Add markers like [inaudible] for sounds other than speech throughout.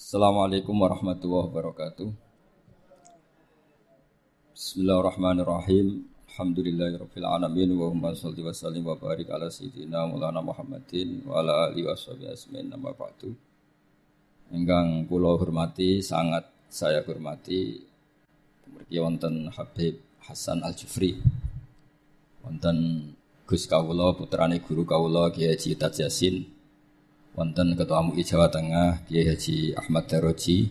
Assalamualaikum warahmatullahi wabarakatuh. Bismillahirrahmanirrahim. Alhamdulillahirabbil alamin wa hum shalli wa sallim wa barik ala sayyidina Maulana Muhammadin wa ala alihi washabihi asmin nama ba'du. Ingkang kula hormati sangat saya hormati mriki wonten Habib Hasan Al-Jufri. Wonten Gus kawula putrane guru kawula Kiai Haji Yasin wonten Ketua MUI Jawa Tengah Kiai Haji Ahmad Daroji,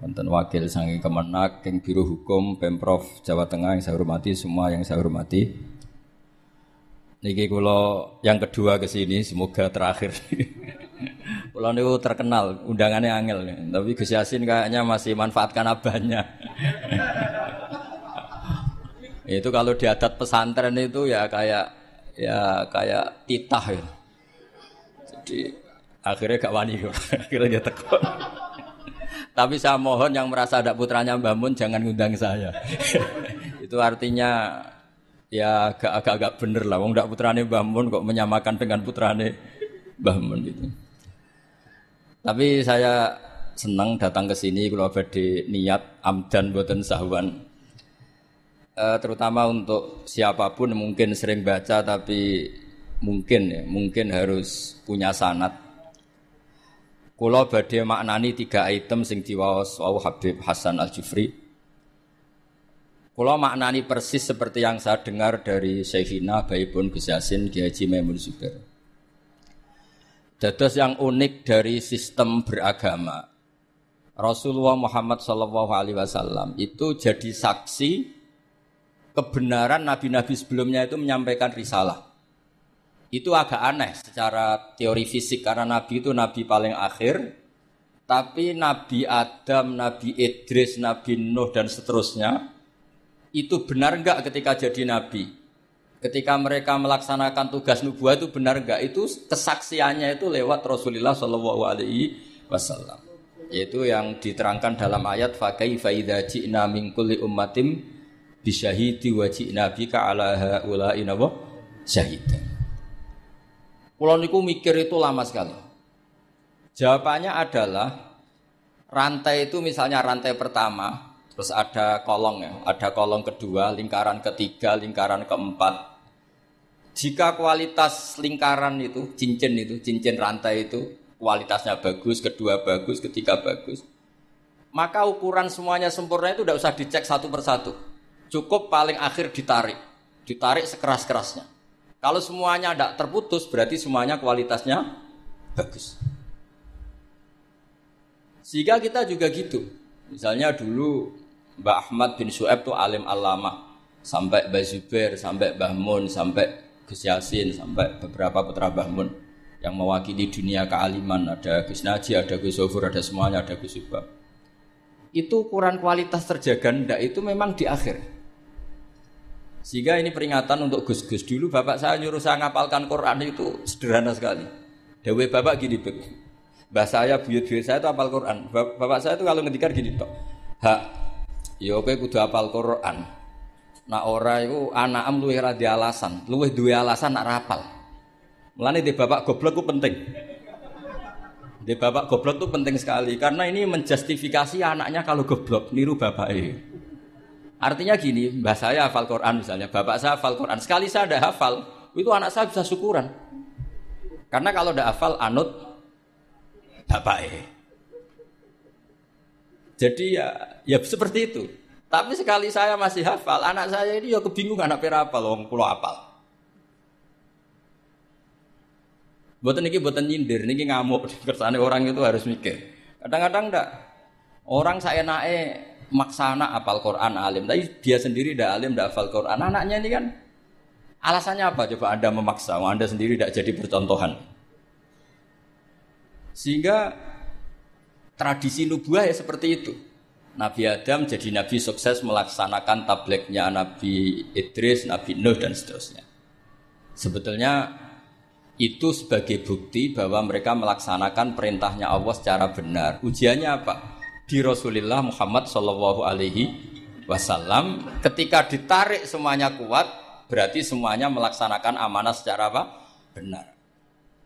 wonten Wakil Sangking Kemenak, Keng Biro Hukum Pemprov Jawa Tengah yang saya hormati, semua yang saya hormati. Niki kulo yang kedua ke sini, semoga terakhir. [laughs] kulo niku terkenal, undangannya angel, tapi Gus Yasin kayaknya masih manfaatkan abahnya. [laughs] itu kalau di adat pesantren itu ya kayak ya kayak titah ya. Jadi Akhirnya gak wani [laughs] akhirnya dia teko. Tapi saya mohon yang merasa ada putranya Mbah Mun jangan ngundang saya. [laughs] itu artinya ya agak-agak bener lah. Wong ndak putrane Mbah Mun kok menyamakan dengan putrane Mbah Mun gitu. Tapi saya senang datang ke sini kalau badhe niat amdan boten sahwan. E, terutama untuk siapa pun mungkin sering baca tapi mungkin ya, mungkin harus punya sanat Kula badhe maknani tiga item sing diwaos wau Habib Hasan Al Jufri. Kula maknani persis seperti yang saya dengar dari Syekhina Baibun Gus Yasin Ki Haji Maimun Zubair. Dados yang unik dari sistem beragama Rasulullah Muhammad Shallallahu Alaihi Wasallam itu jadi saksi kebenaran nabi-nabi sebelumnya itu menyampaikan risalah. Itu agak aneh secara teori fisik karena Nabi itu Nabi paling akhir, tapi Nabi Adam, Nabi Idris, Nabi Nuh dan seterusnya itu benar enggak ketika jadi Nabi? Ketika mereka melaksanakan tugas nubuah itu benar enggak? Itu kesaksiannya itu lewat Rasulullah Shallallahu Alaihi Wasallam. Yaitu yang diterangkan dalam ayat fakai faida ji'na min ummatim bisyahidi wa ji'na bika ala haula'i syahidan. Pulau niku mikir itu lama sekali. Jawabannya adalah rantai itu misalnya rantai pertama, terus ada kolong ya, ada kolong kedua, lingkaran ketiga, lingkaran keempat. Jika kualitas lingkaran itu, cincin itu, cincin rantai itu kualitasnya bagus, kedua bagus, ketiga bagus, maka ukuran semuanya sempurna itu tidak usah dicek satu persatu. Cukup paling akhir ditarik, ditarik sekeras-kerasnya. Kalau semuanya tidak terputus, berarti semuanya kualitasnya bagus. Sehingga kita juga gitu. Misalnya dulu Mbak Ahmad bin Su'eb itu alim alama. Sampai Mbak Zubair, sampai Mbah Mun, sampai Gus Yasin, sampai beberapa putra Mbah Mun yang mewakili dunia kealiman. Ada Gus Naji, ada Gus Sofur, ada semuanya, ada Gus Subab. Itu ukuran kualitas terjaga ndak itu memang di akhir. Sehingga ini peringatan untuk gus-gus dulu bapak saya nyuruh saya ngapalkan Quran itu sederhana sekali. Dewi bapak gini beb. Mbah saya, buyut-buyut saya itu apal Quran. Bapak saya itu kalau ngendikan gini tok. Hak, ya oke kudu apal Quran. Nah ora itu anak am luwih ra alasan, luwih duwe alasan nak rapal. Mulane di bapak goblok itu penting. Di bapak goblok itu penting sekali karena ini menjustifikasi anaknya kalau goblok niru bapaknya. Artinya gini, mbah saya hafal Quran misalnya, bapak saya hafal Quran. Sekali saya ada hafal, itu anak saya bisa syukuran. Karena kalau ada hafal, anut bapak eh. Jadi ya, ya seperti itu. Tapi sekali saya masih hafal, anak saya ini ya kebingungan anak apa loh, pulau hafal. Buatan ini buatan nyindir, ini ngamuk. [laughs] Kersane orang itu harus mikir. Kadang-kadang enggak. Orang saya naik maksa anak apal Quran alim, tapi dia sendiri tidak alim, tidak hafal Quran. Anaknya ini kan alasannya apa? Coba anda memaksa, anda sendiri tidak jadi percontohan. Sehingga tradisi nubuah ya seperti itu. Nabi Adam jadi nabi sukses melaksanakan tablignya Nabi Idris, Nabi Nuh dan seterusnya. Sebetulnya itu sebagai bukti bahwa mereka melaksanakan perintahnya Allah secara benar. Ujiannya apa? Di Rasulullah Muhammad Shallallahu Alaihi Wasallam ketika ditarik semuanya kuat berarti semuanya melaksanakan amanah secara apa benar.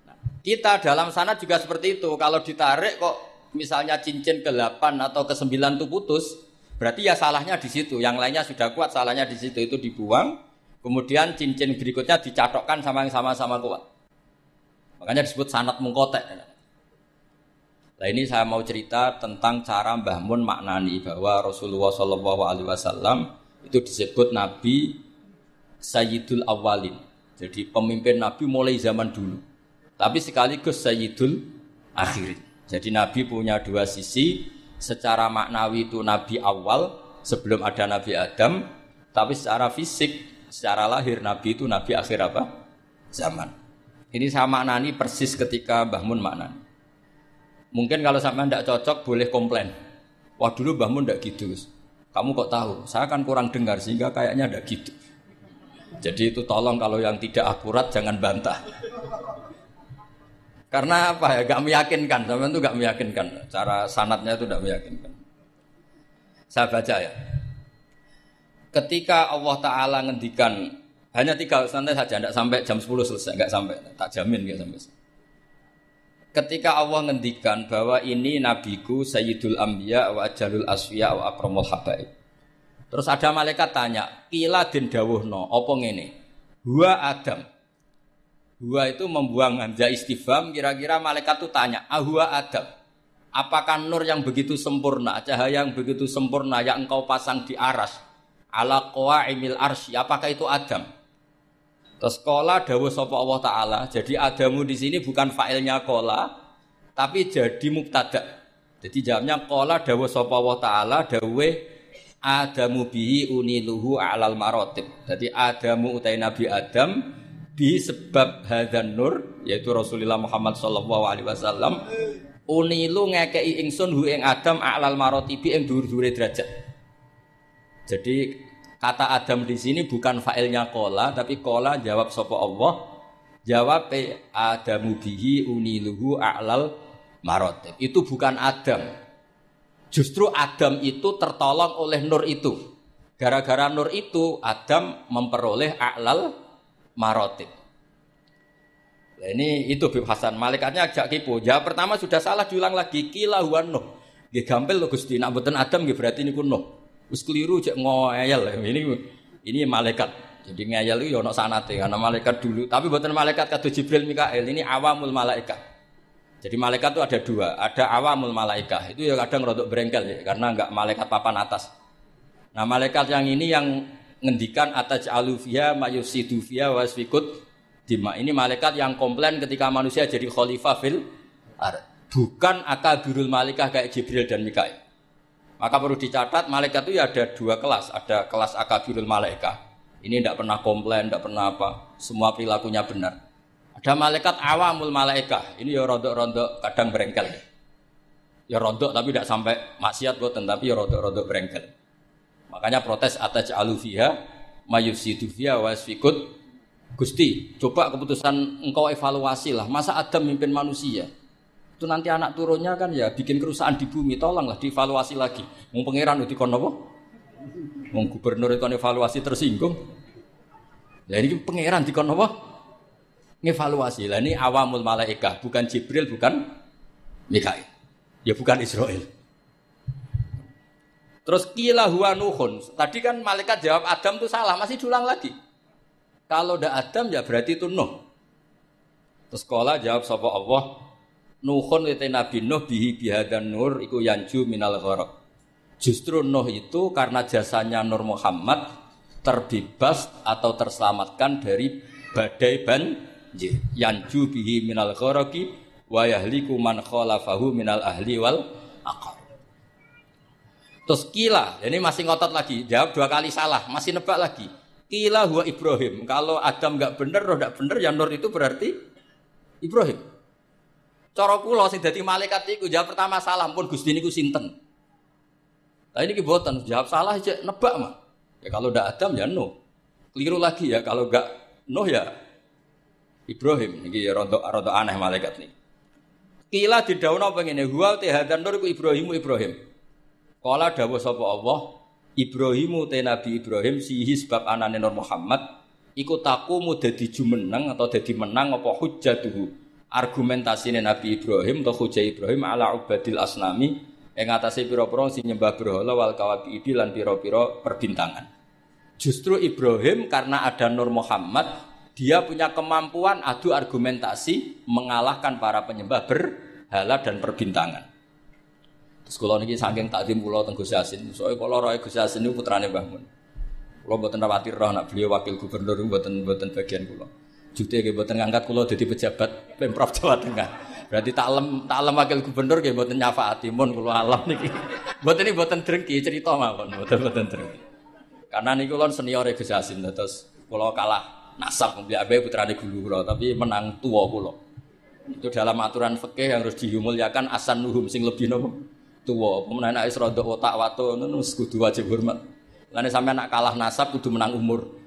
Nah, kita dalam sana juga seperti itu. Kalau ditarik kok misalnya cincin ke-8 atau ke-9 itu putus, berarti ya salahnya di situ. Yang lainnya sudah kuat, salahnya di situ itu dibuang. Kemudian cincin berikutnya dicatokkan sama yang sama-sama kuat. Makanya disebut sanat mengkotek. Nah ini saya mau cerita tentang cara Mbah Mun maknani bahwa Rasulullah Shallallahu Alaihi Wasallam itu disebut Nabi Sayyidul Awalin. Jadi pemimpin Nabi mulai zaman dulu. Tapi sekaligus Sayyidul Akhirin. Jadi Nabi punya dua sisi. Secara maknawi itu Nabi awal sebelum ada Nabi Adam. Tapi secara fisik, secara lahir Nabi itu Nabi akhir apa? Zaman. Ini saya maknani persis ketika Mbah Mun maknani. Mungkin kalau sama tidak cocok boleh komplain. Wah dulu Mbah Mun tidak gitu. Kamu kok tahu? Saya kan kurang dengar sehingga kayaknya tidak gitu. Jadi itu tolong kalau yang tidak akurat jangan bantah. Karena apa ya? Gak meyakinkan, sama itu gak meyakinkan. Cara sanatnya itu tidak meyakinkan. Saya baca ya. Ketika Allah Taala ngendikan hanya tiga santai saja, tidak sampai jam 10 selesai, nggak sampai, tak jamin nggak sampai ketika Allah ngendikan bahwa ini nabiku Sayyidul Ambiya wa Ajalul Asfiya wa Akramul Habaib. Terus ada malaikat tanya, "Kila den dawuhno, apa ngene?" Huwa Adam. Huwa itu membuang hamzah istifham, kira-kira malaikat itu tanya, "Ahwa Adam?" Apakah nur yang begitu sempurna, cahaya yang begitu sempurna yang engkau pasang di aras ala qawaimil arsy, apakah itu Adam? Terus kola dawu sapa Allah Taala. Jadi Adamu di sini bukan failnya kola, tapi jadi muktada. Jadi jawabnya kola dawu sapa Allah Taala dawe Adamu bihi uniluhu alal marotib. Jadi Adamu utai Nabi Adam bi sebab hadan nur yaitu Rasulullah Muhammad sallallahu alaihi wasallam unilu ngekei ingsun hu ing Adam alal marotibi ing dhuwur-dhuwure derajat. Jadi Kata Adam di sini bukan failnya kola, tapi kola jawab sopo Allah. Jawab Adamu bihi uniluhu a'lal marotib. Itu bukan Adam. Justru Adam itu tertolong oleh nur itu. Gara-gara nur itu Adam memperoleh a'lal marotib. Nah, ini itu Bib Hasan. Malaikatnya agak kipu. Jawab pertama sudah salah diulang lagi. Kila huwan nuh. Gampil loh Gusti. Nak Adam berarti ini kuno. Wis keliru cek ngoyel. Ini ini malaikat. Jadi ngeyel itu ya sanate karena malaikat dulu. Tapi buatan malaikat kata Jibril Mikael ini awamul malaikat. Jadi malaikat itu ada dua, ada awamul malaikat. Itu ya kadang rodok berengkel ya, karena enggak malaikat papan atas. Nah malaikat yang ini yang ngendikan atas alufia mayusidu fiya wasfikut dima. Ini malaikat yang komplain ketika manusia jadi khalifah fil Bukan akabirul malaikah kayak Jibril dan Mikael. Maka perlu dicatat malaikat itu ya ada dua kelas, ada kelas akabirul malaikat. Ini tidak pernah komplain, tidak pernah apa, semua perilakunya benar. Ada malaikat awamul malaikat. Ini ya rontok-rontok kadang berengkel. Ya rontok tapi tidak sampai maksiat buat tapi ya rontok-rontok berengkel. Makanya protes atas alufiha mayusidu fiha wasfikut Gusti, coba keputusan engkau evaluasi lah. Masa Adam mimpin manusia? Itu nanti anak turunnya kan ya bikin kerusakan di bumi, tolonglah dievaluasi lagi. Mau pangeran itu kon apa? Mau gubernur itu evaluasi tersinggung. Ya ini pangeran di kon apa? Ngevaluasi. Lah ini awamul malaikah, bukan Jibril, bukan Mikail. Ya bukan Israel. Terus kila huwa nuhun. Tadi kan malaikat jawab Adam itu salah, masih diulang lagi. Kalau ada Adam ya berarti itu Nuh. Terus sekolah jawab sapa Allah, Nuhun itu Nabi Nuh bihi bihadan nur iku yanju minal gharq. Justru Nuh itu karena jasanya Nur Muhammad terbebas atau terselamatkan dari badai banjir. Yanju bihi minal gharqi wa yahliku man khalafahu minal ahli wal aqar. Terus kila, ini masih ngotot lagi, jawab dua kali salah, masih nebak lagi. Kila huwa Ibrahim. Kalau Adam nggak benar, roh nggak benar, ya Nur itu berarti Ibrahim. Cara kula sing dadi malaikat iku jawab pertama salah pun Gusti niku sinten. Lah ini kibotan jawab salah aja nebak mah. Ya kalau ndak Adam ya Nuh. Keliru lagi ya kalau enggak Nuh ya Ibrahim. Ini ya rontok rontok aneh malaikat nih. Kila didhawuhna apa ngene, huwa te hadan nur iku Ibrahimu Ibrahim. Kala dawuh sapa Allah, Ibrahimu te Nabi Ibrahim sihi sebab anane Nur Muhammad iku takumu dadi jumeneng atau dadi menang apa hujjatuhu argumentasi Nabi Ibrahim atau Hujah Ibrahim ala ubadil asnami yang atasnya piro-piro si nyembah berhala wal idi lan piro-piro perbintangan. Justru Ibrahim karena ada Nur Muhammad, dia punya kemampuan adu argumentasi mengalahkan para penyembah berhala dan perbintangan. Terus kalau niki saking takdim pulau teng Gus soalnya kalau roy Gus Yasin itu putrane Mbah Mun. Buatan khawatir roh nak beliau wakil gubernur buatan buatan bagian pulau. Jute nggih buatan ngangkat pulau jadi pejabat pemprov Jawa Tengah. Berarti taklem taklem wakil gubernur nggih buatan nyafaati mun pulau alam niki. Buatan ini buatan drengki cerita mawon, buatan buatan drengki. Karena niku lon senior Gus Yasin terus pulau kalah nasab mbek abe putrane guru kula tapi menang tua pulau. Itu dalam aturan fikih yang harus dimuliakan asan nuhum sing lebih nopo tua. Pemenang anak rada otak wato ngono kudu wajib hormat. Lane sampai anak kalah nasab kudu menang umur.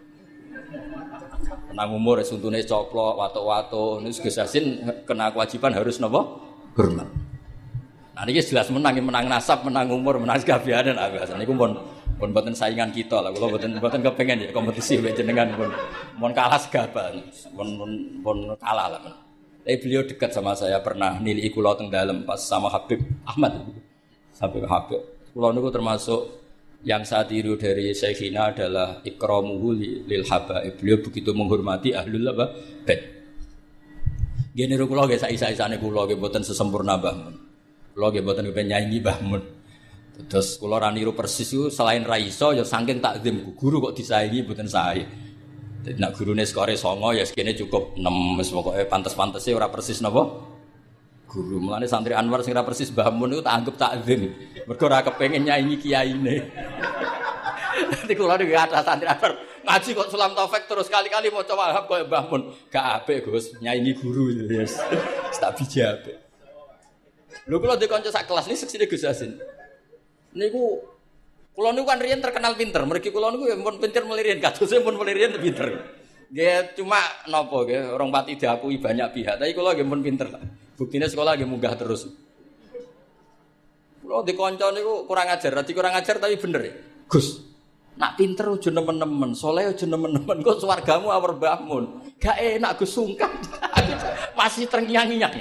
Menang umur suntune coplok wato-wato ini gesasin kena kewajiban harus nopo hormat. Nah ini jelas menang, menang nasab, menang umur, menang dan agak. Ini pun pun buatan saingan kita lah. Kalau buatan buatan kepengen ya kompetisi dengan pun pun kalah segaban, pun pun pun kalah lah. Tapi beliau dekat sama saya pernah nilai kulo teng dalam pas sama Habib Ahmad sampai Habib. Kulo niku termasuk yang saya tiru dari Syekhina adalah ikramuhu lil habaib. Beliau begitu menghormati ahlul apa? Bait. Gini ru kula nggih saisa-isane sesempurna Mbah Mun. Kula nggih mboten kepen nyanyi Mbah. Terus kula ra persis itu selain ra iso ya saking takzim guru kok disaingi mboten sae. Nak gurune skore songo ya sekene cukup 6 wis pokoke pantes-pantese ora persis napa? Guru. Mulane santri Anwar sing persis Mbah Mun iku tak anggap takzim. Mergo ora kepengin nyanyi kiyaine. [laughs] Dadi kula niku ada santri Anwar ngaji kok sulam taufik terus kali-kali mau coba koyo Mbah Mun. Gak apik Gus, nyanyi guru yes. [laughs] Tak biji apik. Lho kula di sak kelas ini seksine Gus Yasin. Niku kula niku kan riyen terkenal pinter. Mergi kula niku ya pun pinter melirin, kadose pun melirin pinter. Dia cuma nopo nggih, orang pati diakui banyak pihak, tapi kula nggih pun pinter lah. Buktinya sekolah lagi munggah terus. Kalau di niku kurang ajar, nanti kurang ajar tapi bener ya. Gus, nak pinter udah nemen-nemen, soleh udah nemen-nemen, kok suargamu awar bangun. Gak enak Gus sungkan, [laughs] masih terngiang-ngiang.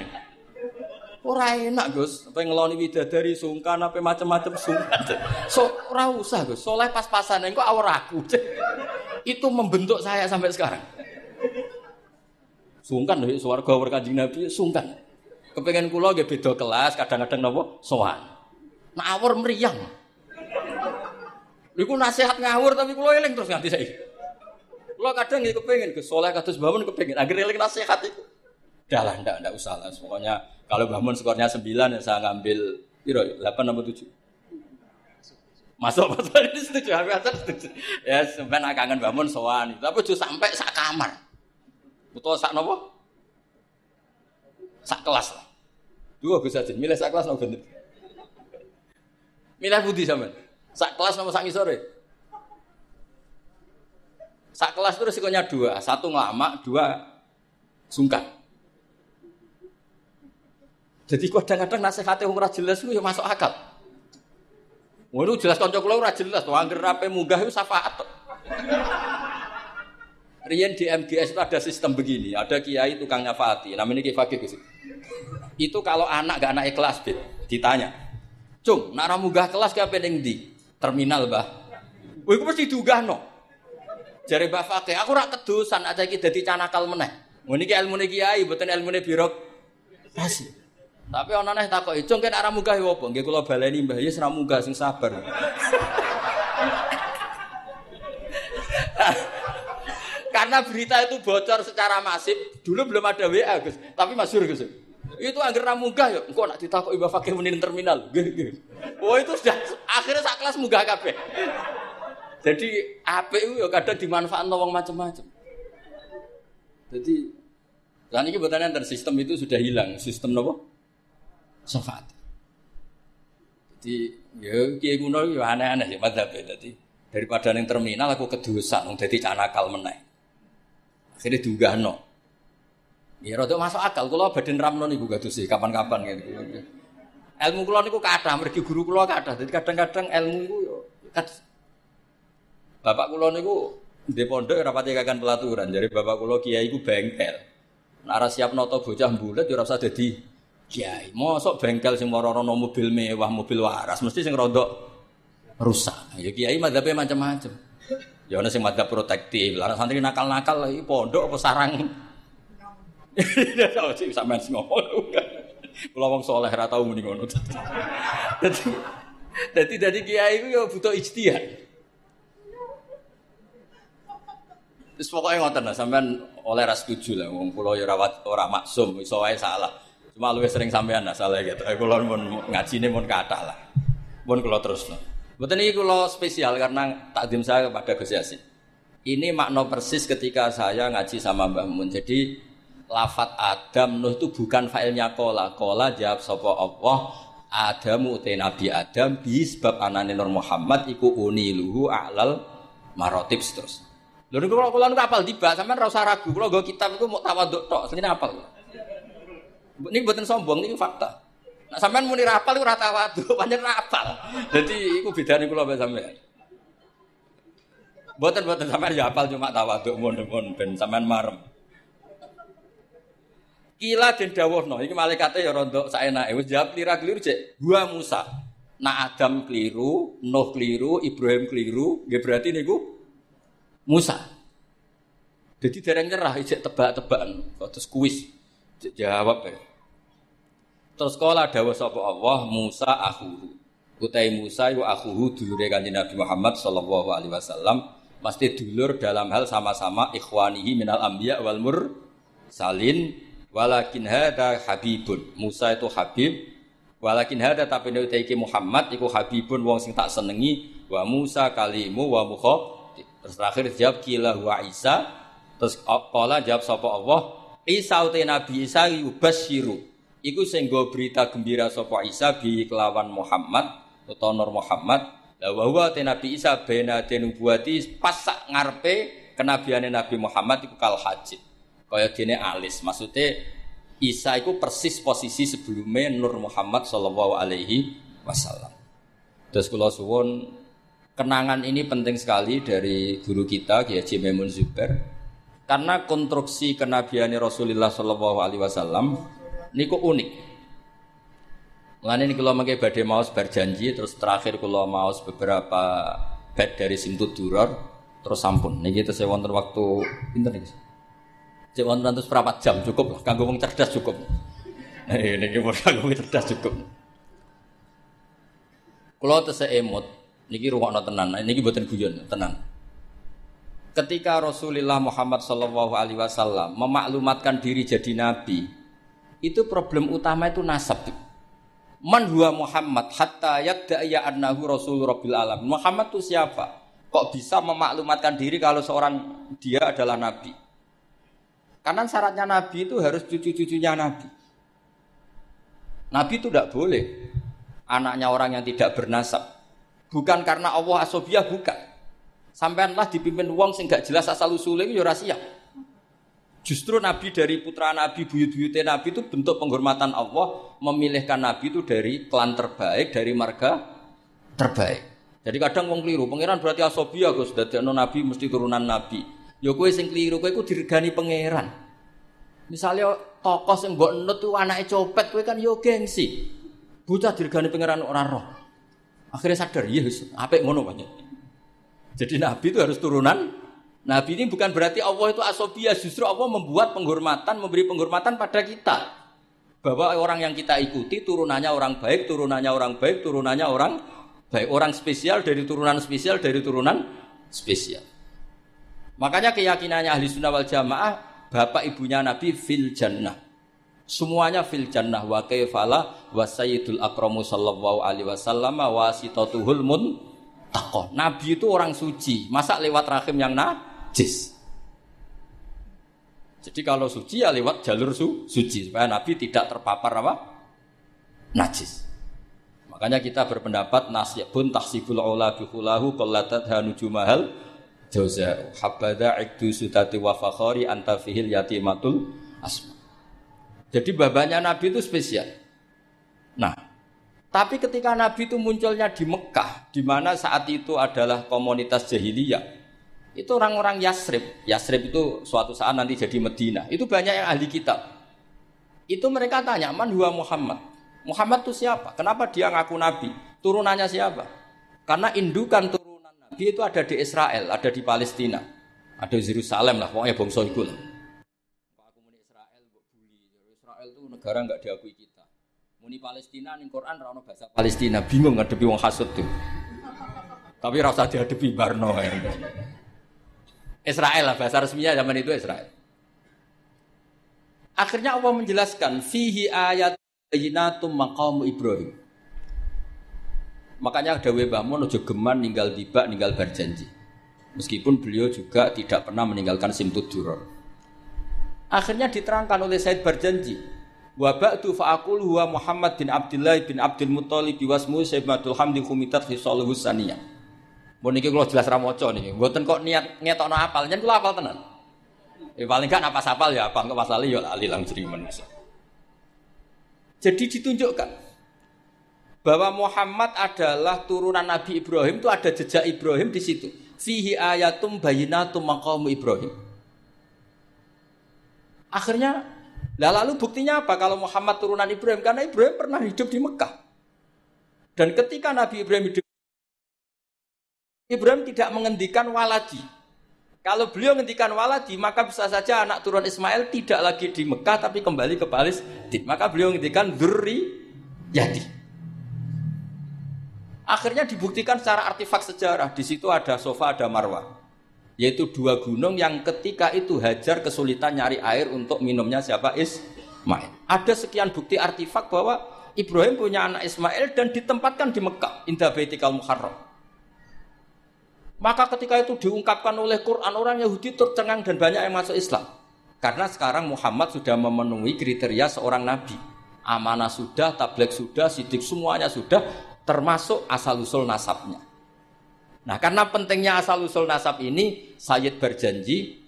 Ora enak Gus, apa ngeloni widadari sungkan apa macam-macam sungkan. So ora usah Gus, soleh pas-pasan kok awar aku. [laughs] Itu membentuk saya sampai sekarang. Sungkan loh, suara gawar kanjeng Nabi sungkan. Kepengen kula nggih beda kelas, kadang-kadang napa sowan. Ngawur meriang. Iku nasihat ngawur tapi kula eling terus nganti saiki. Kula kadang nggih kepengen ke soleh kados bangun kepengen agar eling nasihat itu. Dah lah, ndak ndak usah lah. Pokoknya kalau bangun skornya 9 ya saya ngambil piro 8 nomor 7. Masuk masuk [laughs] ini setuju, aku aja setuju. Ya sebenarnya kangen bangun sowan, tapi tuh sampai sak kamar. Betul sak nopo? sak kelas lah. Dua bisa jadi milih sak kelas nopo bener. Milih budi sama. Sak kelas nopo sak sore. Sak kelas itu resikonya dua, satu ngelama, dua sungkan. Jadi kadang-kadang nasihatnya orang ora jelas itu ya masuk akal. Itu jelas konco kula ora jelas, tuh angger rape munggah itu syafaat. Rian di MGS itu ada sistem begini, ada kiai tukang nyafati, namanya Kiai Fakih itu kalau anak gak anak ikhlas, bet, ditanya. Cung, nak munggah kelas ke penting di terminal, Bah. Wih, aku mesti no. Jari Mbah Fakih, aku rak kedusan aja kita dadi canakal meneh. Ini ilmu kiai, bukan ilmu birok. Pasti. Tapi orang neh takut, cung kan arah munggah ya apa? Nggih kula baleni Mbah, ya seram munggah sing sabar. [laughs] Karena berita itu bocor secara masif, dulu belum ada WA, Gus. Tapi masyhur, Gus. Itu agar ramunggah ya, engkau nak ditakut ibu fakir menin terminal. Oh itu sudah akhirnya sak kelas munggah kabeh. Jadi APU ya kadang dimanfaatkan wong macam-macam. Jadi dan ini betulnya dan sistem itu sudah hilang, sistem nopo syafaat. Jadi ya kiai kuno ya aneh-aneh sih madzhab Jadi daripada yang terminal aku kedusan, jadi canakal meneh. Akhirnya diunggah no. Ya rada masuk akal kula badan ramno niku sih kapan-kapan gitu. Ilmu kula niku kathah mergi guru kula kathah. Jadi kadang-kadang ilmu niku yo Bapak kula niku di pondok rapati kakan pelaturan. Jadi bapak kula kiai iku bengkel. Nara siap noto bocah bulat ya rasa jadi kiai. Mosok bengkel sing moro-rono mobil mewah, mobil waras, mesti sing rodok rusak. Ya kiai madzhabe macam-macam. Ya ana sing madzhab protektif, lah santri nakal-nakal iki pondok apa sarang. [laughs] Tahu sih sampean ngomong. Kula wong saleh ora tau muni ngono. [laughs] Dadi dadi dadi kiai iku ya butuh ijtihad. Terus pokoknya ngoten lah, sampean oleh ras setuju lah, wong kula ya rawat ora maksum, iso wae salah. Cuma luwih sering sampean lah salah gitu. Kula mun ngajine mun kathah lah. Mun kula lah. Mboten iki kula spesial karena takdim saya kepada Gus Yasin. Ini makna persis ketika saya ngaji sama Mbah Mun. Jadi lafat Adam Nuh itu bukan failnya kola. Kola jawab sopo Allah. Adamu te Nabi Adam bi sebab anane Nur Muhammad iku uniluhu a'lal marotib terus. Lho niku kula kula apal tiba, sampean ora usah ragu. Kula nggo kitab iku mau tawaduk tok, sing apal. Ini mboten sombong niku fakta. Nah sampean muni rapal iku ora tawaduk, [laughs] pancen rapal. Dadi iku bedane kula mbek sampean. Mboten mboten sampean ya apal cuma tawaduk mun-mun ben sampean marem. Kila den dawuhno, iki malaikate ya rontok saenake. Wis jawab lira-kliru cek. Gua Musa. Nah Adam keliru, Nuh keliru, Ibrahim keliru, nggih berarti niku Musa. Jadi dereng nyerah ijek tebak-tebakan, terus kuis. Jawab ya. Terus kala dawuh sapa Allah Musa akhuhu. Utai Musa iku akhuhu dulure Kanjeng Nabi Muhammad sallallahu alaihi wasallam pasti dulur dalam hal sama-sama ikhwanihi minal anbiya wal mur salin walakin hada habibun. Musa itu habib walakin hada tapi nek Muhammad iku habibun wong sing tak senengi wa Musa kalimu wa mukha Terus terakhir jawab kila wa Isa. Terus kala jawab sapa Allah, Isa uti Nabi Isa yubasyiru. Iku sing berita gembira sapa Isa bi kelawan Muhammad utawa Nur Muhammad. La wa huwa Nabi Isa bena nubuwati pas sak ngarepe kenabiane Nabi Muhammad iku kal hajid. Kaya dene alis. Maksudnya Isa itu persis posisi sebelumnya Nur Muhammad Shallallahu Alaihi Wasallam. Terus kalau suwon Kenangan ini penting sekali dari guru kita Kiai Haji Zubair karena konstruksi kenabian Rasulullah Shallallahu Alaihi Wasallam niku unik. Mengenai ini kalau mengke badai maus berjanji terus terakhir kalau maus beberapa bed dari Simtud Duror terus sampun. Nih kita wonten waktu pinter nih. Saya wonten terus berapa jam cukup lah. Kanggo wong cerdas cukup. [laughs] Ini kita kanggo cerdas cukup. Kalau terus emot, Niki rungokno tenan, niki buatan guyon, tenan. Ketika Rasulullah Muhammad Shallallahu Alaihi Wasallam memaklumatkan diri jadi nabi, itu problem utama itu nasab. Man huwa Muhammad hatta yadda'iya annahu rasul rabbil alam. Muhammad itu siapa? Kok bisa memaklumatkan diri kalau seorang dia adalah nabi? Karena syaratnya nabi itu harus cucu-cucunya nabi. Nabi itu tidak boleh anaknya orang yang tidak bernasab. Bukan karena Allah asobiah bukan. Sampaianlah dipimpin wong sing gak jelas asal usulnya ya rahasia. Justru Nabi dari putra Nabi, buyut-buyutnya Nabi itu bentuk penghormatan Allah memilihkan Nabi itu dari klan terbaik, dari marga terbaik. Jadi kadang wong keliru, pangeran berarti asobia Gus, dadi nabi mesti turunan nabi. Ya kowe sing keliru, kowe iku diregani pangeran. Misalnya tokoh sing mbok nut tuh anake copet, kowe kan yo gengsi. Bocah diregani pangeran ora roh. Akhirnya sadar, iya apa ngono banyak. Jadi Nabi itu harus turunan. Nabi ini bukan berarti Allah itu asobia, justru Allah membuat penghormatan, memberi penghormatan pada kita. Bahwa orang yang kita ikuti turunannya orang baik, turunannya orang baik, turunannya orang baik. Orang spesial dari turunan spesial, dari turunan spesial. Makanya keyakinannya ahli sunnah wal jamaah, bapak ibunya Nabi fil jannah. Semuanya fil jannah wa kaifala wa sayyidul akramu sallallahu alaihi wasallam wa sitatuhul mun taqwa. Nabi itu orang suci, masa lewat rahim yang najis. Jadi kalau suci ya lewat jalur su suci supaya Nabi tidak terpapar apa? najis. Makanya kita berpendapat nasyabun tahsibul ula bihulahu qallatat hanujumahal jauza habada ikdu sutati wa fakhari anta fihil yatimatul asma. Jadi babanya Nabi itu spesial. Nah, tapi ketika Nabi itu munculnya di Mekah, di mana saat itu adalah komunitas jahiliyah, Itu orang-orang Yasrib. Yasrib itu suatu saat nanti jadi Medina. Itu banyak yang ahli kitab. Itu mereka tanya, man huwa Muhammad? Muhammad itu siapa? Kenapa dia ngaku nabi? Turunannya siapa? Karena indukan turunan nabi itu ada di Israel, ada di Palestina. Ada di Yerusalem lah, pokoknya bangsa itu lah. Aku muni Israel, Israel itu negara nggak diakui kita. Muni Palestina nih Quran rano bahasa Palestina, bingung ngadepi wong hasud tuh. Tapi rasa dihadapi Barno ya. Israel lah bahasa resminya zaman itu Israel. Akhirnya Allah menjelaskan fihi ayat ayinatum maqamu Ibrahim. Makanya ada Mbah Mun geman ninggal tiba ninggal berjanji. Meskipun beliau juga tidak pernah meninggalkan simtud duror. Akhirnya diterangkan oleh Said berjanji. Wa ba'du fa'akul huwa Muhammad bin Abdullah bin Abdul Muttalib biwasmu Sayyidatul Hamdi Khumitat Khisaluhu Saniyah. Mau niki kalau jelas ramoco nih, buatan kok niat ngetokno apal, jangan kula apal tenan. Ya paling kan apa sapal ya apa, enggak masalah ya lali lang jerimen Jadi ditunjukkan bahwa Muhammad adalah turunan Nabi Ibrahim itu ada jejak Ibrahim di situ. Fihi ayatum bayinatum maqamu Ibrahim. Akhirnya, lah lalu buktinya apa kalau Muhammad turunan Ibrahim? Karena Ibrahim pernah hidup di Mekah. Dan ketika Nabi Ibrahim hidup Ibrahim tidak mengendikan waladi. Kalau beliau menghentikan waladi, maka bisa saja anak turun Ismail tidak lagi di Mekah tapi kembali ke Palestina. Maka beliau menghentikan duri yadi. Akhirnya dibuktikan secara artefak sejarah. Di situ ada sofa, ada marwah. Yaitu dua gunung yang ketika itu Hajar kesulitan nyari air untuk minumnya siapa? Ismail. Ada sekian bukti artefak bahwa Ibrahim punya anak Ismail dan ditempatkan di Mekah. Indah Baitikal Muharram. Maka ketika itu diungkapkan oleh Quran orang Yahudi tercengang dan banyak yang masuk Islam. Karena sekarang Muhammad sudah memenuhi kriteria seorang nabi. Amanah sudah, tabligh sudah, sidik semuanya sudah, termasuk asal usul nasabnya. Nah, karena pentingnya asal usul nasab ini, Sayyid berjanji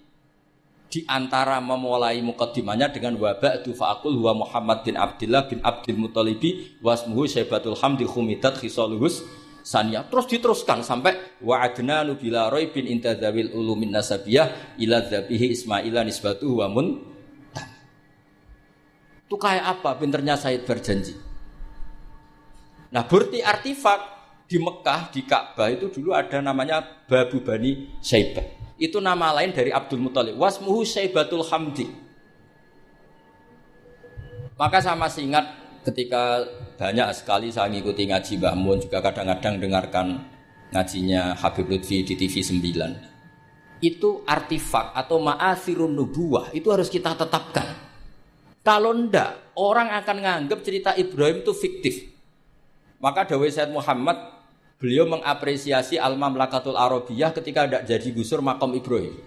di antara memulai mukadimahnya dengan wabak fa'akul huwa Muhammad bin Abdullah bin Abdul Muttalibi wasmuhu syaibatul hamdi khumidat khisaluhus Sania terus diteruskan sampai wa adnanu bila bin intadzawil ulumin nasabiyah ila dzabihi ismaila nisbatu wa mun itu kayak apa pinternya Said berjanji nah bukti artifak di Mekah di Ka'bah itu dulu ada namanya Babu Bani Syaibah itu nama lain dari Abdul Muthalib. Wasmuhu Syaibatul Hamdi. Maka sama masih ingat ketika banyak sekali saya mengikuti ngaji Mbah Mun juga kadang-kadang dengarkan ngajinya Habib Lutfi di TV 9 itu artifak atau ma'asirun nubuah itu harus kita tetapkan. Kalau ndak orang akan nganggap cerita Ibrahim itu fiktif maka Dawei Said Muhammad beliau mengapresiasi Al-Mamlakatul Arabiyah ketika tidak jadi gusur makom Ibrahim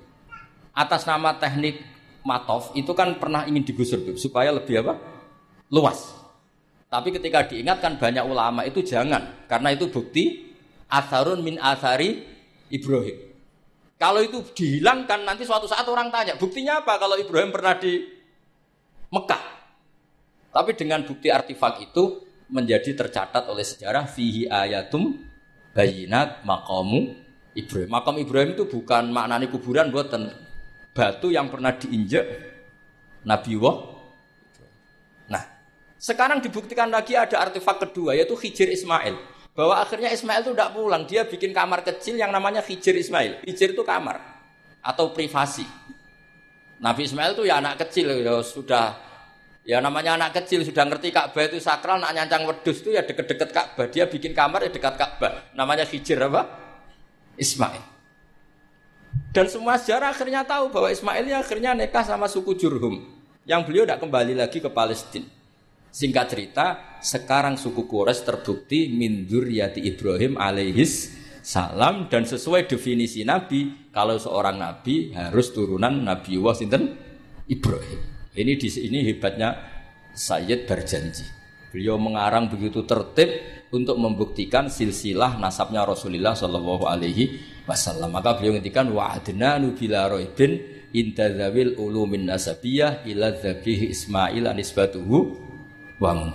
atas nama teknik matof itu kan pernah ingin digusur supaya lebih apa luas tapi ketika diingatkan banyak ulama itu jangan, karena itu bukti asarun min asari Ibrahim. Kalau itu dihilangkan nanti suatu saat orang tanya, buktinya apa kalau Ibrahim pernah di Mekah? Tapi dengan bukti artefak itu menjadi tercatat oleh sejarah fihi ayatum bayinat makamu Ibrahim. Makam Ibrahim itu bukan maknanya kuburan buatan batu yang pernah diinjak Nabi Wah sekarang dibuktikan lagi ada artefak kedua yaitu Hijir Ismail. Bahwa akhirnya Ismail itu tidak pulang, dia bikin kamar kecil yang namanya Hijir Ismail. Hijir itu kamar atau privasi. Nabi Ismail itu ya anak kecil ya sudah ya namanya anak kecil sudah ngerti Ka'bah itu sakral, nak nyancang wedus itu ya deket-deket Ka'bah. Dia bikin kamar ya dekat Ka'bah. Namanya Hijir apa? Ismail. Dan semua sejarah akhirnya tahu bahwa Ismail ya akhirnya nikah sama suku Jurhum. Yang beliau tidak kembali lagi ke Palestina. Singkat cerita, sekarang suku Quraisy terbukti min dzurriyyati Ibrahim alaihis salam dan sesuai definisi nabi, kalau seorang nabi harus turunan Nabi sinten Ibrahim. Ini di sini hebatnya Sayyid berjanji. Beliau mengarang begitu tertib untuk membuktikan silsilah nasabnya Rasulullah Shallallahu Alaihi Wasallam. Maka beliau ngendikan wa adna nubila roibin ulumin nasabiyah ila Ismail anisbatuhu bangun.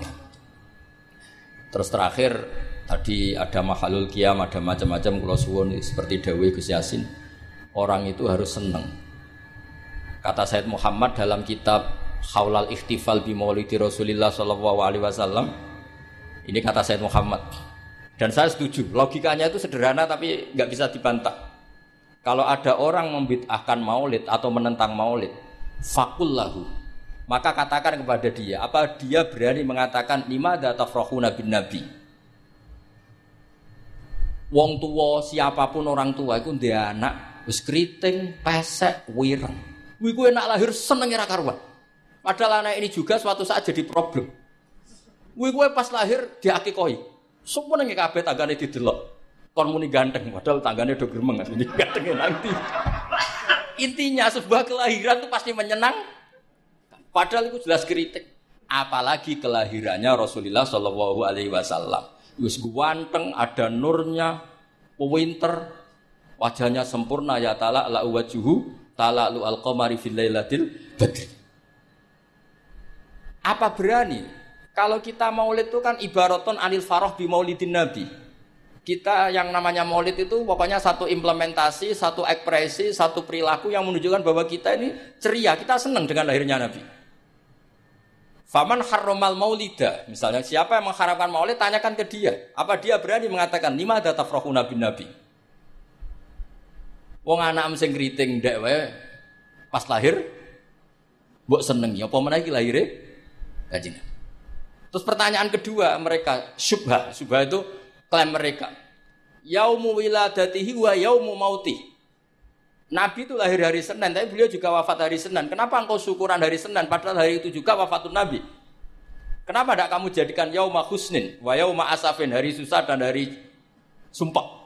Terus terakhir tadi ada mahalul kiam, ada macam-macam kalau seperti Dawe Gus Yasin. orang itu harus senang. Kata Said Muhammad dalam kitab Haulal Ikhtifal bi Maulidi Rasulillah sallallahu alaihi wasallam. Ini kata Said Muhammad. Dan saya setuju, logikanya itu sederhana tapi nggak bisa dibantah. Kalau ada orang membid'ahkan maulid atau menentang maulid, fakullahu. Maka katakan kepada dia, apa dia berani mengatakan lima data bin nabi? Wong tua siapa pun orang tua itu dia anak wis pesek, wireng. Wih gue enak lahir seneng ora karuan. Padahal anak ini juga suatu saat jadi problem. Wih gue pas lahir diakikoi. Semua nengke kabeh tanggane didelok. Kon muni ganteng, padahal tanggane do gremeng asline ganteng nanti. Intinya sebuah kelahiran itu pasti menyenang. Padahal itu jelas kritik. Apalagi kelahirannya Rasulullah Shallallahu Alaihi Wasallam. Wis ganteng, ada nurnya, winter, wajahnya sempurna ya tala la wajuhu tala lu al qamari fil lailatil badri. Apa berani kalau kita maulid itu kan ibaraton anil faroh bi maulidin nabi. Kita yang namanya maulid itu pokoknya satu implementasi, satu ekspresi, satu perilaku yang menunjukkan bahwa kita ini ceria, kita senang dengan lahirnya Nabi. Faman harromal maulida, misalnya siapa yang mengharapkan maulid, tanyakan ke dia. Apa dia berani mengatakan lima ada tafrohu nabi nabi? Wong anak sing kriting ndek wae pas lahir mbok ya apa meneh iki lahire Kanjeng Terus pertanyaan kedua mereka syubha. Syubha itu klaim mereka. Yaumu wiladatihi wa yaumu mauti. Nabi itu lahir hari Senin, tapi beliau juga wafat hari Senin. Kenapa engkau syukuran hari Senin, padahal hari itu juga wafatun Nabi? Kenapa tidak kamu jadikan yauma husnin, wa yauma asafin, hari susah dan hari sumpah?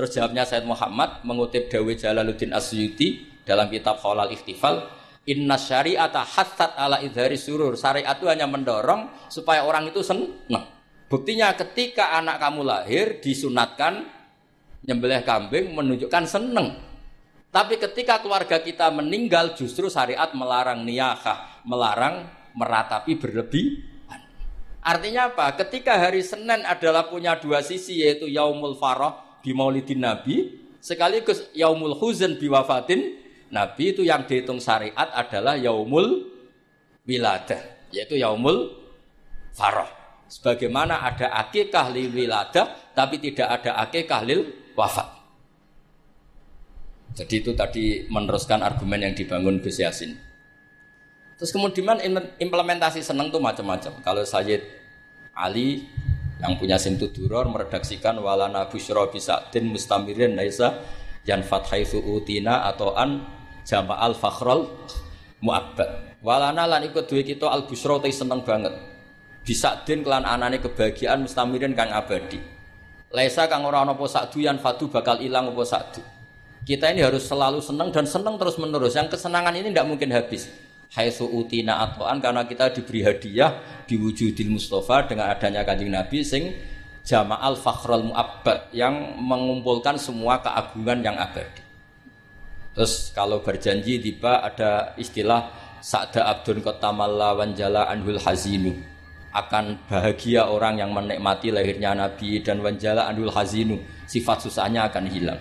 Terus jawabnya Said Muhammad mengutip Dawi Jalaluddin Asyuti dalam kitab Khalal Ikhtifal, Inna syari'ata hassat ala idhari surur. Syariat itu hanya mendorong supaya orang itu senang. Buktinya ketika anak kamu lahir disunatkan nyembelih kambing menunjukkan senang. Tapi ketika keluarga kita meninggal justru syariat melarang niyakah, melarang meratapi berlebih. Artinya apa? Ketika hari Senin adalah punya dua sisi yaitu yaumul farah di maulidin nabi sekaligus yaumul huzn biwafatin Nabi itu yang dihitung syariat adalah yaumul wiladah, yaitu yaumul faroh. Sebagaimana ada akikah lil wiladah, tapi tidak ada akikah lil wafat. Jadi itu tadi meneruskan argumen yang dibangun Gus Yasin. Terus kemudian implementasi seneng itu macam-macam. Kalau Sayyid Ali yang punya simtu duror meredaksikan walana busyra bisadin mustamirin naisa yan fathaisu utina atau an jama'al fakhrol mu'abbad walana lan ikut duwe kita al busra te seneng banget bisa din kelan anane kebahagiaan mustamirin kang abadi Laisa kang ora ana apa sakduyan fatu bakal ilang apa sakdu. Kita ini harus selalu senang dan senang terus menerus. Yang kesenangan ini tidak mungkin habis. Haitsu utina atoan karena kita diberi hadiah diwujudil Mustafa dengan adanya kanjeng Nabi sing jama'al fakhrul mu'abbad yang mengumpulkan semua keagungan yang abadi. Terus kalau berjanji tiba ada istilah Sa'da abdun kotamalla wanjala anhul hazinu akan bahagia orang yang menikmati lahirnya Nabi dan wanjala anhul hazinu sifat susahnya akan hilang.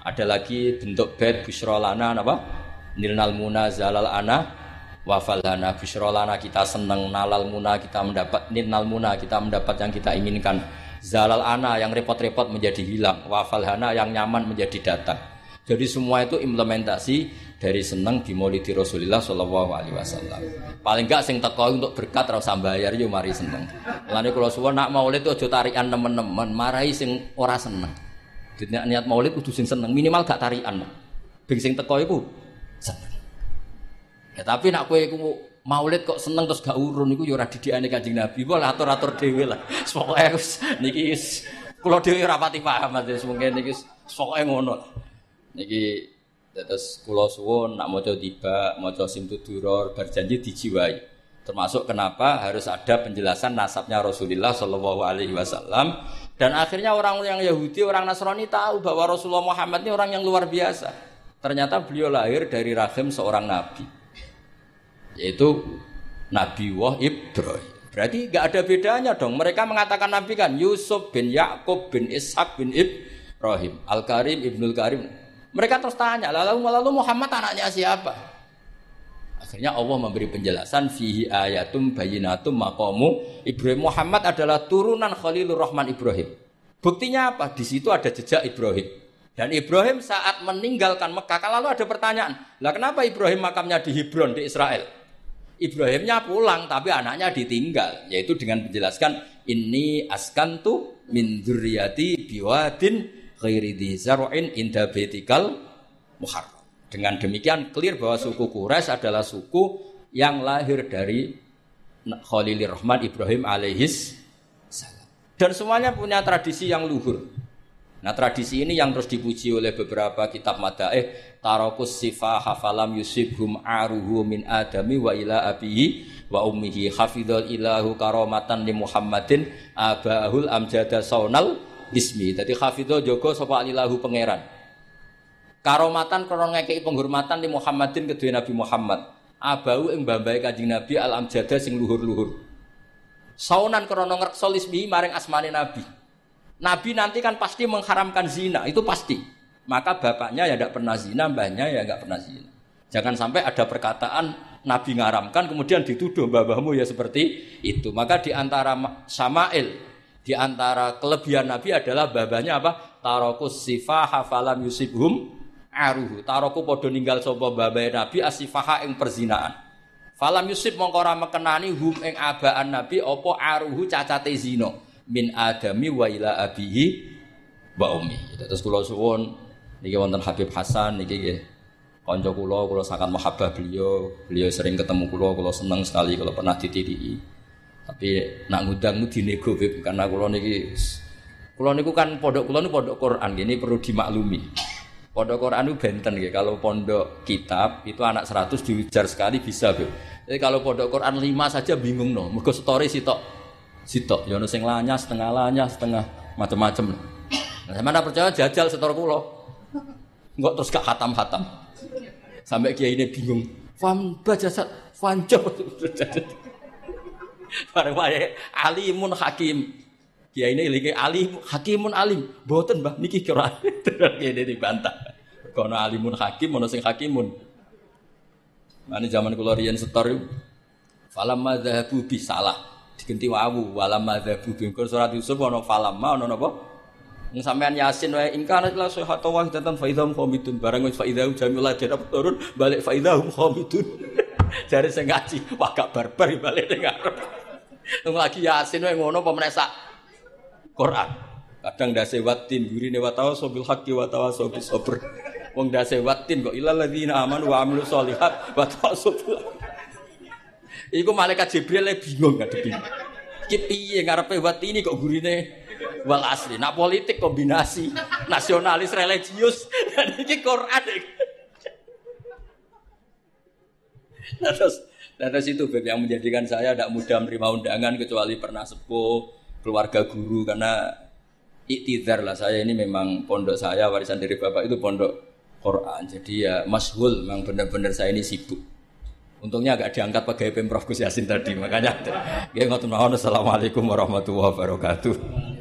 Ada lagi bentuk bed busrolana apa? Nilnal muna zalal ana wafalana busrolana kita senang nalal muna kita mendapat nilnal muna kita mendapat yang kita inginkan zalal ana yang repot-repot menjadi hilang wafalhana yang nyaman menjadi datang jadi semua itu implementasi dari senang di Maulidi Rasulullah Shallallahu Alaihi Wasallam. Paling enggak sing teko untuk berkat rasa bayar yo mari seneng. Lalu kalau suwon nak Maulid itu aja tarikan teman-teman, marahi sing ora seneng. Jadi niat Maulid kudu sing seneng, minimal gak tarikan. Bing sing teko seneng. Ya tapi nak kowe iku Maulid kok seneng terus gak urun iku yo ora didikane Kanjeng Nabi. Kok atur-atur dhewe lah. [laughs] Pokoke niki kula dhewe ora pati paham mungkin niki pokoke ngono. Niki terus kula suwun nak maca tiba, maca simtuduror berjanji dijiwai. Termasuk kenapa harus ada penjelasan nasabnya Rasulullah Shallallahu Alaihi Wasallam dan akhirnya orang yang Yahudi, orang Nasrani tahu bahwa Rasulullah Muhammad ini orang yang luar biasa. Ternyata beliau lahir dari rahim seorang nabi, yaitu Nabi Wah Ibrahim. Berarti nggak ada bedanya dong. Mereka mengatakan Nabi kan Yusuf bin Yakub bin Ishak bin Ibrahim, Al Karim Ibnul Karim. Mereka terus tanya, lalu lalu Muhammad anaknya siapa? Akhirnya Allah memberi penjelasan fihi ayatum bayinatum maqamu Ibrahim Muhammad adalah turunan Khalilur Rahman Ibrahim. Buktinya apa? Di situ ada jejak Ibrahim. Dan Ibrahim saat meninggalkan Mekah, kan lalu ada pertanyaan, lah kenapa Ibrahim makamnya di Hebron di Israel? Ibrahimnya pulang tapi anaknya ditinggal, yaitu dengan menjelaskan ini askantu min dzurriyyati biwadin ghairi dzar'in inda baitikal muharram. Dengan demikian clear bahwa suku Quraisy adalah suku yang lahir dari Khalilur Rahman Ibrahim alaihis salam. Dan semuanya punya tradisi yang luhur. Nah tradisi ini yang terus dipuji oleh beberapa kitab madaeh tarokus sifah hafalam yusibhum aruhu min adami wa ila abihi wa ummihi hafidhul ilahu karomatan li Muhammadin abahul amjada saunal ismi. Jadi hafidhul jogo sapa ilahu pangeran. Karomatan krono ngekeki penghormatan li Muhammadin kedua Nabi Muhammad. Abahu ing bambahe Kanjeng Nabi al amjada sing luhur-luhur. Saunan krono ngrekso ismi maring asmane Nabi. Nabi nanti kan pasti mengharamkan zina, itu pasti. Maka bapaknya ya tidak pernah zina, mbahnya ya nggak pernah zina. Jangan sampai ada perkataan Nabi ngaramkan kemudian dituduh babahmu ya seperti itu. Maka di antara Samail, di antara kelebihan Nabi adalah babahnya apa? Tarokus sifah hafalam yusibhum aruhu. Taroku podo ninggal sopo babai Nabi asifaha ing perzinaan. Falam yusib mongkora mekenani hum ing abaan Nabi opo aruhu cacate zino min adami wa ila abihi wa ummi. Terus kula suwun niki wonten Habib Hasan niki nggih kanca kula kula sangat mahabbah beliau. Beliau sering ketemu kula, kula seneng sekali kalau pernah ditidiki. Tapi nak ngundang nu dinego karena kula niki kula niku kan pondok kula niku pondok Quran ini perlu dimaklumi. Pondok Quran itu benten ya. Kalau pondok kitab itu anak 100 diujar sekali bisa, Bu. Jadi kalau pondok Quran 5 saja bingung no. Mergo story sitok sitok ya ono sing lanyah setengah lanyah setengah macam-macam nah, saya mana percaya jajal setor kulo enggak terus gak hatam-hatam sampai kiai ini bingung fam bajasat fanjo [laughs] bareng wae alimun hakim. Kiai ini lagi alim hakimun alim. Boten mbah niki kira kiai ini dibantah. Kono alimun hakim ono sing hakimun. Mana zaman kulo riyen setor falamma dzahabu bisalah digenti wawu. Walam madzabu bingkur surat Yusuf ana falamma ana napa Yang sampean Yasin wae in kana la sahatu wahidatan fa idhum khamidun barang wis fa idhum jamil ladina turun balik fa idhum khamidun [laughs] jare sing ngaji wah gak barbar balik ning ngarep. [laughs] Lagi Yasin wae ngono apa Quran. Kadang dase watin gurine wa tawasobil haqqi wa tawasobil sabr. Wong dase watin kok ilal ladzina amanu wa amilus solihat wa tawasobil Iku malaikat Jibril le bingung ngadepi. Iki piye ngarepe wat ini kok gurine wal asli. Nak politik kombinasi nasionalis religius [laughs] dan iki Quran. Nah, terus, nah, terus itu Beb, yang menjadikan saya tidak mudah menerima undangan kecuali pernah sepuh keluarga guru karena iktidar lah saya ini memang pondok saya warisan dari bapak itu pondok Quran jadi ya masyhul memang benar-benar saya ini sibuk Untungnya agak diangkat pakai Pemprov Gus Yasin tadi, makanya. Ya ngotot Assalamualaikum warahmatullahi wabarakatuh.